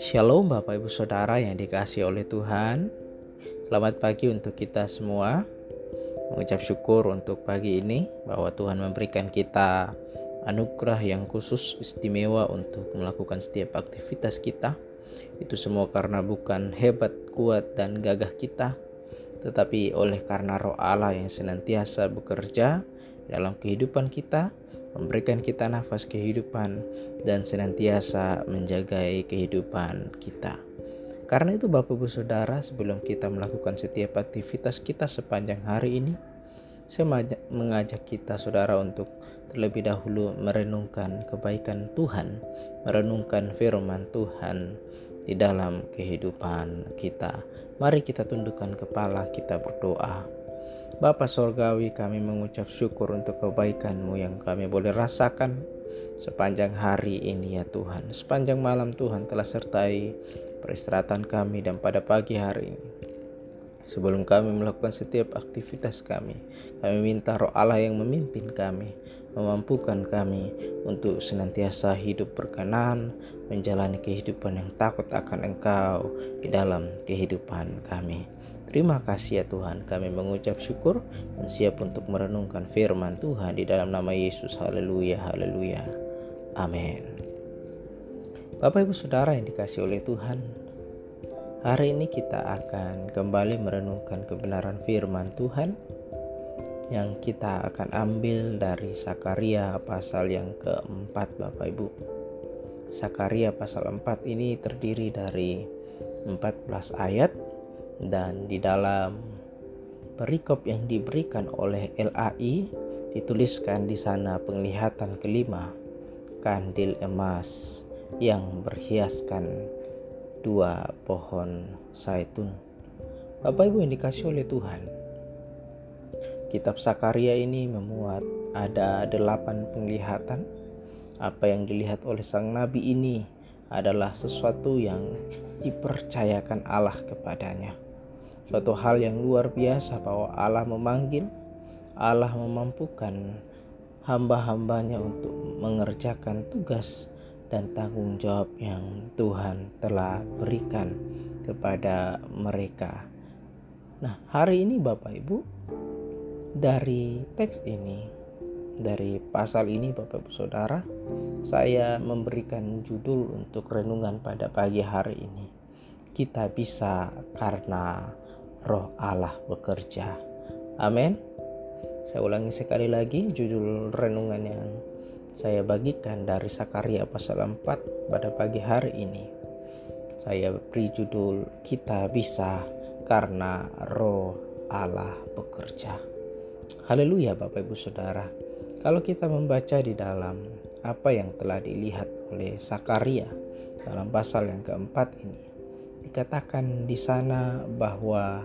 Shalom Bapak Ibu Saudara yang dikasih oleh Tuhan. Selamat pagi untuk kita semua. Mengucap syukur untuk pagi ini Bahwa Tuhan memberikan kita anugerah yang khusus istimewa Untuk melakukan setiap aktivitas kita. Itu semua karena bukan hebat, kuat, dan gagah kita Tetapi oleh karena roh Allah yang senantiasa bekerja dalam kehidupan kita memberikan kita nafas kehidupan dan senantiasa menjaga kehidupan kita. Karena itu Bapak Ibu Saudara sebelum kita melakukan setiap aktivitas kita sepanjang hari ini saya mengajak kita saudara untuk terlebih dahulu merenungkan kebaikan Tuhan, merenungkan firman Tuhan di dalam kehidupan kita. Mari kita tundukkan kepala, kita berdoa. Bapa Sorgawi kami mengucap syukur untuk kebaikan-Mu yang kami boleh rasakan sepanjang hari ini ya Tuhan. Sepanjang malam Tuhan telah sertai peristirahatan kami dan pada pagi hari ini. Sebelum kami melakukan setiap aktivitas kami, kami minta roh Allah yang memimpin kami, memampukan kami untuk senantiasa hidup berkenan, menjalani kehidupan yang takut akan Engkau di dalam kehidupan kami. Terima kasih ya Tuhan, kami mengucap syukur dan siap untuk merenungkan firman Tuhan di dalam nama Yesus. Haleluya, haleluya. Amin. Bapak Ibu Saudara yang dikasih oleh Tuhan, hari ini kita akan kembali merenungkan kebenaran firman Tuhan yang kita akan ambil dari Sakaria pasal yang keempat Bapak Ibu. Sakaria pasal 4 ini terdiri dari 14 ayat dan di dalam perikop yang diberikan oleh LAI dituliskan di sana penglihatan kelima kandil emas yang berhiaskan dua pohon zaitun. Bapak Ibu yang dikasih oleh Tuhan, kitab Sakaria ini memuat ada delapan penglihatan. Apa yang dilihat oleh sang nabi ini adalah sesuatu yang dipercayakan Allah kepadanya suatu hal yang luar biasa bahwa Allah memanggil, Allah memampukan hamba-hambanya untuk mengerjakan tugas dan tanggung jawab yang Tuhan telah berikan kepada mereka. Nah, hari ini Bapak Ibu, dari teks ini, dari pasal ini Bapak Ibu Saudara, saya memberikan judul untuk renungan pada pagi hari ini. Kita bisa karena roh Allah bekerja. Amin. Saya ulangi sekali lagi judul renungan yang saya bagikan dari Sakaria pasal 4 pada pagi hari ini. Saya beri judul kita bisa karena roh Allah bekerja. Haleluya Bapak Ibu Saudara. Kalau kita membaca di dalam apa yang telah dilihat oleh Sakaria dalam pasal yang keempat ini, dikatakan di sana bahwa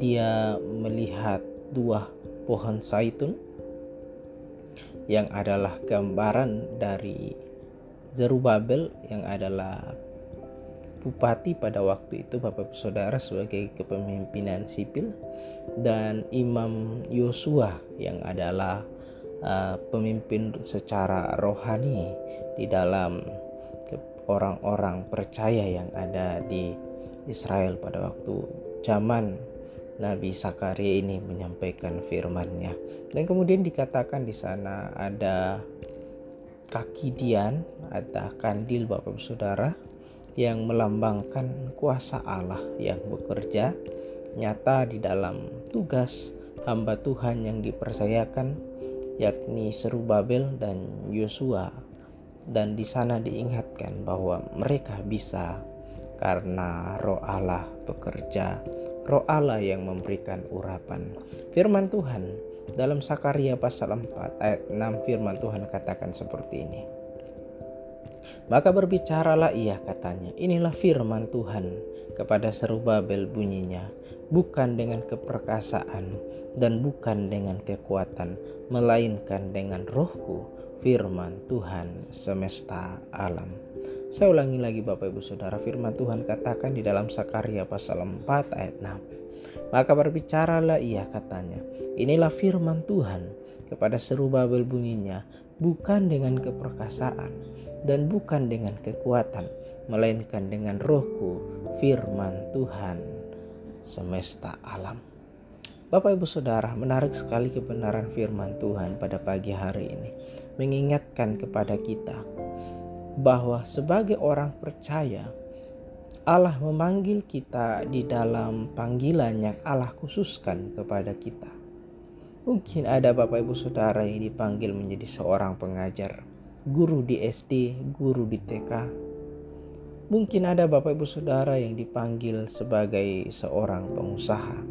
dia melihat dua pohon zaitun yang adalah gambaran dari Zerubabel yang adalah bupati pada waktu itu Bapak Saudara sebagai kepemimpinan sipil dan Imam Yosua yang adalah uh, pemimpin secara rohani di dalam orang-orang percaya yang ada di Israel pada waktu zaman Nabi Sakaria ini menyampaikan firman-Nya. Dan kemudian dikatakan di sana ada kaki dian atau kandil Bapak Saudara yang melambangkan kuasa Allah yang bekerja nyata di dalam tugas hamba Tuhan yang dipercayakan yakni Serubabel dan Yosua dan di sana diingatkan bahwa mereka bisa karena roh Allah bekerja, roh Allah yang memberikan urapan. Firman Tuhan dalam Sakaria pasal 4 ayat 6 firman Tuhan katakan seperti ini. Maka berbicaralah ia katanya, inilah firman Tuhan kepada Serubabel bunyinya, bukan dengan keperkasaan dan bukan dengan kekuatan, melainkan dengan rohku, firman Tuhan semesta alam. Saya ulangi lagi Bapak Ibu Saudara firman Tuhan katakan di dalam Sakaria pasal 4 ayat 6. Maka berbicaralah ia katanya, inilah firman Tuhan kepada seru Babel bunyinya, bukan dengan keperkasaan dan bukan dengan kekuatan, melainkan dengan rohku, firman Tuhan semesta alam. Bapak Ibu Saudara, menarik sekali kebenaran firman Tuhan pada pagi hari ini. Mengingatkan kepada kita bahwa sebagai orang percaya, Allah memanggil kita di dalam panggilan yang Allah khususkan kepada kita. Mungkin ada Bapak Ibu Saudara yang dipanggil menjadi seorang pengajar, guru di SD, guru di TK. Mungkin ada Bapak Ibu Saudara yang dipanggil sebagai seorang pengusaha,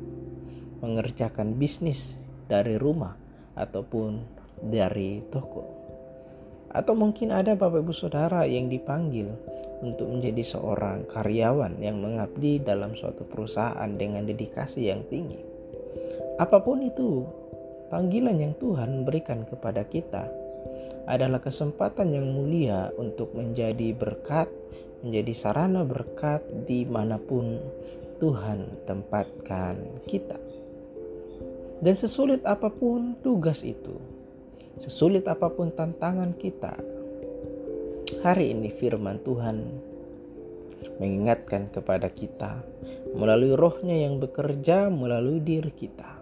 mengerjakan bisnis dari rumah ataupun dari toko. Atau mungkin ada Bapak Ibu Saudara yang dipanggil untuk menjadi seorang karyawan yang mengabdi dalam suatu perusahaan dengan dedikasi yang tinggi. Apa pun itu, panggilan yang Tuhan berikan kepada kita adalah kesempatan yang mulia untuk menjadi berkat, menjadi sarana berkat di mana pun Tuhan tempatkan kita. Dan sesulit apa pun tugas itu, sesulit apa pun tantangan kita, Hari ini firman Tuhan mengingatkan kepada kita melalui rohnya yang bekerja melalui diri kita.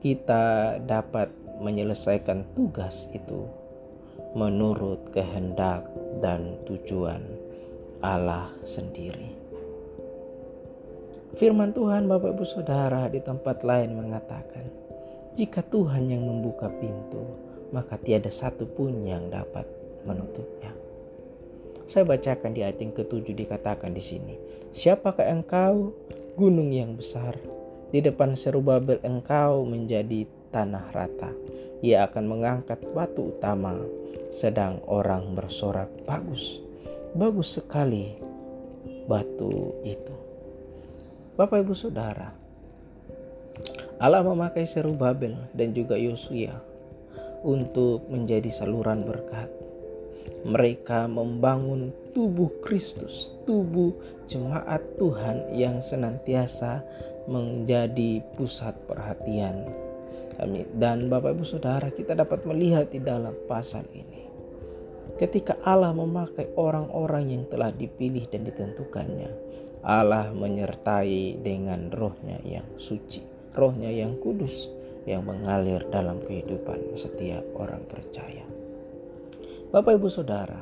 Kita dapat menyelesaikan tugas itu menurut kehendak dan tujuan Allah sendiri. Firman Tuhan Bapak Ibu Saudara di tempat lain mengatakan, jika Tuhan yang membuka pintu, maka tiada satu pun yang dapat menutupnya. Saya bacakan di ayat yang ketujuh dikatakan di sini. Siapakah engkau, gunung yang besar? Di depan Serubabel engkau menjadi tanah rata. Ia akan mengangkat batu utama, sedang orang bersorak bagus. Bagus sekali batu itu. Bapak Ibu Saudara, Allah memakai Serubabel dan juga Yosua untuk menjadi saluran berkat mereka membangun tubuh Kristus, tubuh jemaat Tuhan yang senantiasa menjadi pusat perhatian kami. Dan Bapak Ibu Saudara, kita dapat melihat di dalam pasal ini. Ketika Allah memakai orang-orang yang telah dipilih dan ditentukannya, Allah menyertai dengan rohnya yang suci, rohnya yang kudus, yang mengalir dalam kehidupan setiap orang percaya. Bapak Ibu Saudara,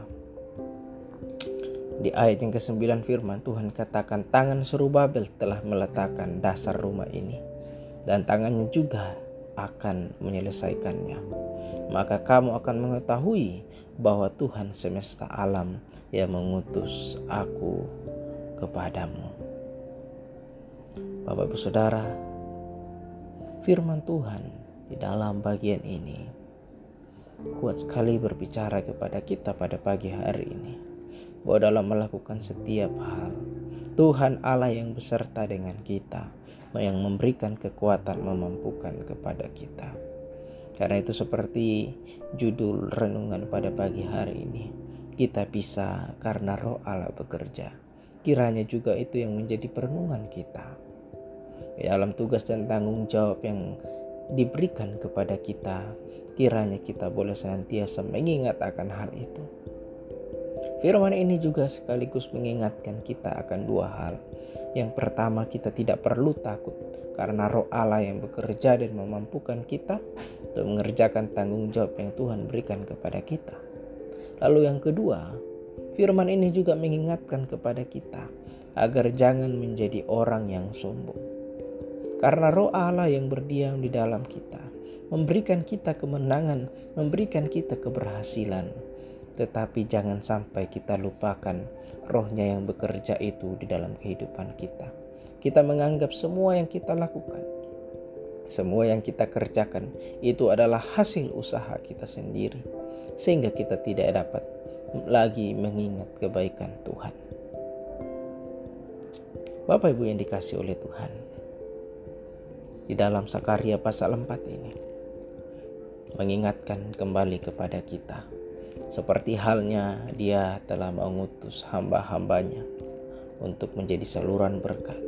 di ayat yang ke-9 firman Tuhan katakan tangan Serubabel telah meletakkan dasar rumah ini dan tangannya juga akan menyelesaikannya. Maka kamu akan mengetahui bahwa Tuhan semesta alam yang mengutus aku kepadamu. Bapak Ibu Saudara, firman Tuhan di dalam bagian ini. Kuat sekali berbicara kepada kita pada pagi hari ini. Bahwa dalam melakukan setiap hal Tuhan Allah yang beserta dengan kita yang memberikan kekuatan memampukan kepada kita. Karena itu seperti judul renungan pada pagi hari ini kita bisa karena roh Allah bekerja. Kiranya juga itu yang menjadi perenungan kita dalam tugas dan tanggung jawab yang diberikan kepada kita, kiranya kita boleh senantiasa mengingat akan hal itu. Firman ini juga sekaligus mengingatkan kita akan dua hal. Yang pertama, kita tidak perlu takut karena roh Allah yang bekerja dan memampukan kita untuk mengerjakan tanggung jawab yang Tuhan berikan kepada kita. Lalu yang kedua, firman ini juga mengingatkan kepada kita agar jangan menjadi orang yang sombong. Karena roh Allah yang berdiam di dalam kita memberikan kita kemenangan, memberikan kita keberhasilan. Tetapi jangan sampai kita lupakan rohnya yang bekerja itu di dalam kehidupan kita. Kita menganggap semua yang kita lakukan, semua yang kita kerjakan itu adalah hasil usaha kita sendiri. Sehingga kita tidak dapat lagi mengingat kebaikan Tuhan. Bapak Ibu yang dikasih oleh Tuhan, di dalam Sakaria pasal 4 ini mengingatkan kembali kepada kita seperti halnya dia telah mengutus hamba-hambanya untuk menjadi saluran berkat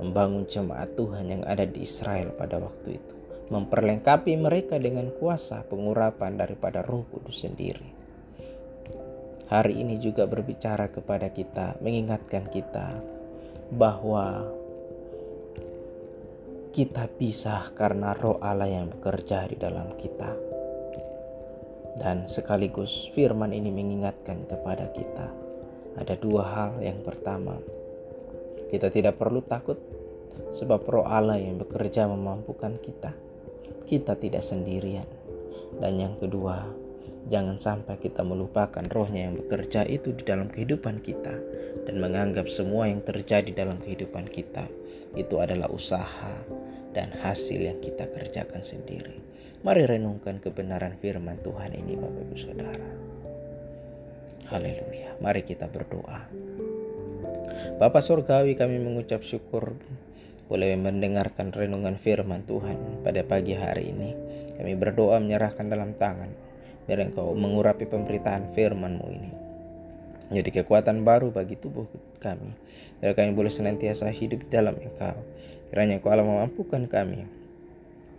membangun jemaat Tuhan yang ada di Israel pada waktu itu memperlengkapi mereka dengan kuasa pengurapan daripada Roh Kudus sendiri. Hari ini juga berbicara kepada kita, mengingatkan kita bahwa kita bisa karena Roh Allah yang bekerja di dalam kita. Dan sekaligus firman ini mengingatkan kepada kita ada dua hal. Yang pertama, kita tidak perlu takut sebab Roh Allah yang bekerja memampukan kita kita tidak sendirian. Dan yang kedua, jangan sampai kita melupakan rohnya yang bekerja itu di dalam kehidupan kita dan menganggap semua yang terjadi dalam kehidupan kita itu adalah usaha dan hasil yang kita kerjakan sendiri. Mari renungkan kebenaran firman Tuhan ini Bapak Ibu Saudara. Haleluya. Mari kita berdoa. Bapak Surgawi kami mengucap syukur boleh mendengarkan renungan firman Tuhan pada pagi hari ini. Kami berdoa menyerahkan dalam tangan, biar engkau mengurapi pemberitaan firman-Mu ini. Jadi kekuatan baru bagi tubuh kami, biar kami boleh senantiasa hidup dalam engkau. Kiranya engkau Allah memampukan kami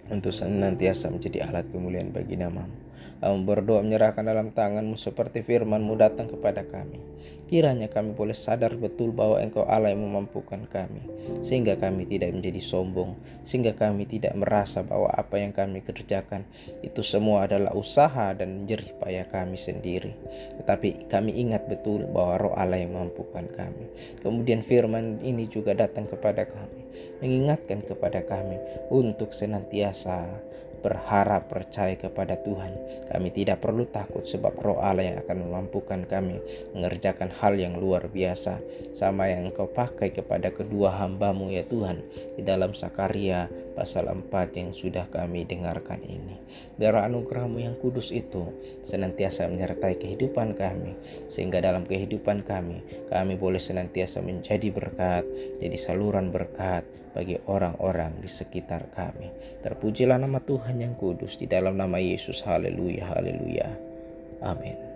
untuk senantiasa menjadi alat kemuliaan bagi namamu. Kami berdoa menyerahkan dalam tanganmu seperti firmanmu datang kepada kami. Kiranya kami boleh sadar betul bahwa engkau Allah yang memampukan kami. Sehingga kami tidak menjadi sombong. Sehingga kami tidak merasa bahwa apa yang kami kerjakan itu semua adalah usaha dan jerih payah kami sendiri. Tetapi kami ingat betul bahwa roh Allah yang memampukan kami. Kemudian firman ini juga datang kepada kami. Mengingatkan kepada kami untuk senantiasa ษา berharap percaya kepada Tuhan. Kami tidak perlu takut sebab roh Allah yang akan memampukan kami mengerjakan hal yang luar biasa. Sama yang engkau pakai kepada kedua hambamu ya Tuhan. Di dalam Sakaria pasal 4 yang sudah kami dengarkan ini. Biar anugerahmu yang kudus itu senantiasa menyertai kehidupan kami. Sehingga dalam kehidupan kami, kami boleh senantiasa menjadi berkat, jadi saluran berkat bagi orang-orang di sekitar kami. Terpujilah nama Tuhan yang kudus di dalam nama Yesus. Haleluya, haleluya. Amin.